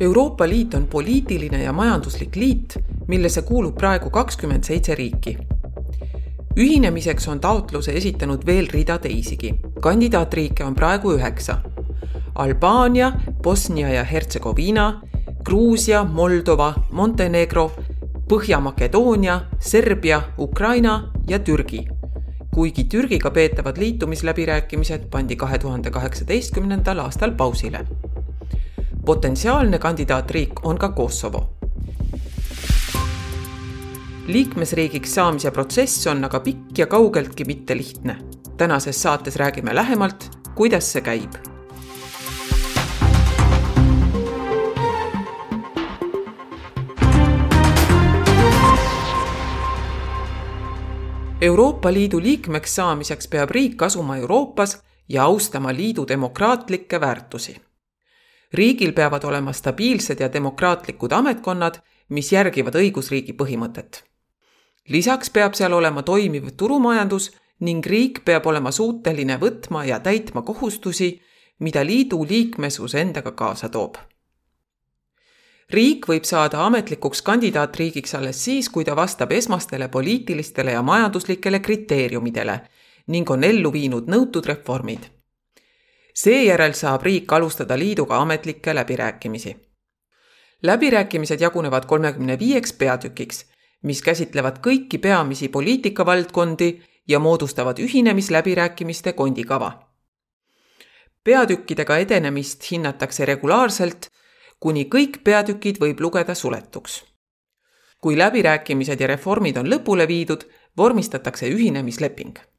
Euroopa Liit on poliitiline ja majanduslik liit, millesse kuulub praegu kakskümmend seitse riiki. ühinemiseks on taotluse esitanud veel rida teisigi. kandidaatriike on praegu üheksa. Albaania, Bosnia ja Hertsegoviina, Gruusia, Moldova, Montenegro, Põhja-Makedoonia, Serbia, Ukraina ja Türgi kuigi Türgiga peetavad liitumisläbirääkimised pandi kahe tuhande kaheksateistkümnendal aastal pausile. Potentsiaalne kandidaatriik on ka Kosovo. liikmesriigiks saamise protsess on aga pikk ja kaugeltki mitte lihtne. tänases saates räägime lähemalt, kuidas see käib Euroopa Liidu liikmeks saamiseks peab riik asuma Euroopas ja austama liidu demokraatlikke väärtusi. Riigil peavad olema stabiilsed ja demokraatlikud ametkonnad, mis järgivad õigusriigi põhimõtet. lisaks peab seal olema toimiv turumajandus ning riik peab olema suuteline võtma ja täitma kohustusi, mida liidu liikmesus endaga kaasa toob riik võib saada ametlikuks kandidaatriigiks alles siis, kui ta vastab esmastele poliitilistele ja majanduslikele kriteeriumidele ning on ellu viinud nõutud reformid. Seejärel saab riik alustada liiduga ametlikke läbirääkimisi. läbirääkimised jagunevad kolmekümne viieks peatükiks, mis käsitlevad kõiki peamisi poliitikavaldkondi ja moodustavad ühinemisläbirääkimiste kondikava. peatükkidega edenemist hinnatakse regulaarselt kuni kõik peatükid võib lugeda suletuks. kui läbirääkimised ja reformid on lõpule viidud, vormistatakse ühinemisleping.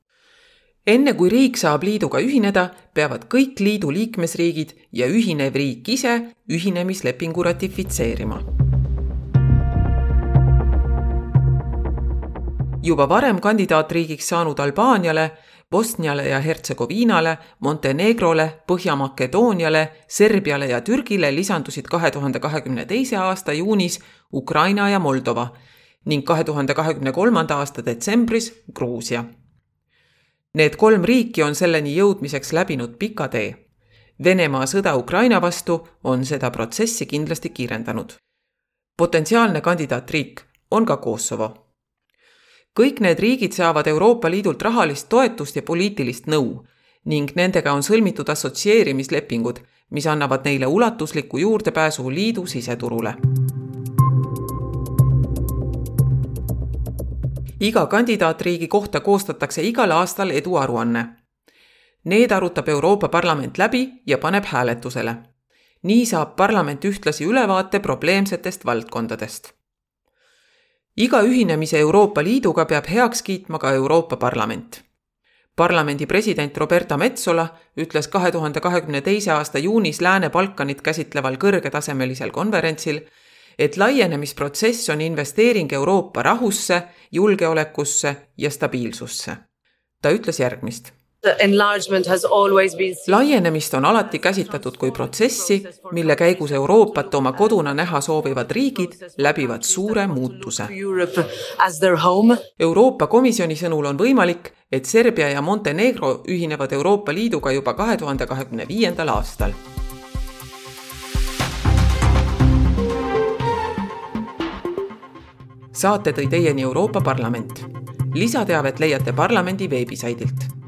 Enne kui riik saab liiduga ühineda, peavad kõik liidu liikmesriigid ja ühinev riik ise ühinemislepingu ratifitseerima. juba varem kandidaatriigiks saanud Albaaniale Bosniale ja Hertsegoviinale, Montenegrole, Põhja-Makedooniale, Serbiale ja Türgile lisandusid kahe tuhande kahekümne teise aasta juunis Ukraina ja Moldova ning kahe tuhande kahekümne kolmanda aasta detsembris Gruusia. Need kolm riiki on selleni jõudmiseks läbinud pika tee. Venemaa sõda Ukraina vastu on seda protsessi kindlasti kiirendanud. potentsiaalne kandidaatriik on ka Kosovo kõik need riigid saavad Euroopa Liidult rahalist toetust ja poliitilist nõu ning nendega on sõlmitud assotsieerimislepingud, mis annavad neile ulatusliku juurdepääsu liidu siseturule. Iga kandidaatriigi kohta koostatakse igal aastal eduaruanne. Need arutab Euroopa Parlament läbi ja paneb hääletusele. nii saab parlament ühtlasi ülevaate probleemsetest valdkondadest iga ühinemise Euroopa Liiduga peab heaks kiitma ka Euroopa Parlament. parlamendi president Roberta Metsola ütles kahe tuhande kahekümne teise aasta juunis Lääne-Balkanit käsitleval kõrgetasemelisel konverentsil, et laienemisprotsess on investeering Euroopa rahusse, julgeolekusse ja stabiilsusse. ta ütles järgmist laienemist on alati käsitletud kui protsessi, mille käigus Euroopat oma koduna näha soovivad riigid läbivad suure muutuse. Euroopa Komisjoni sõnul on võimalik, et Serbia ja Montenegro ühinevad Euroopa Liiduga juba kahe tuhande kahekümne viiendal aastal. Saate tõi teieni Euroopa Parlament. lisateavet leiate parlamendi veebisaidilt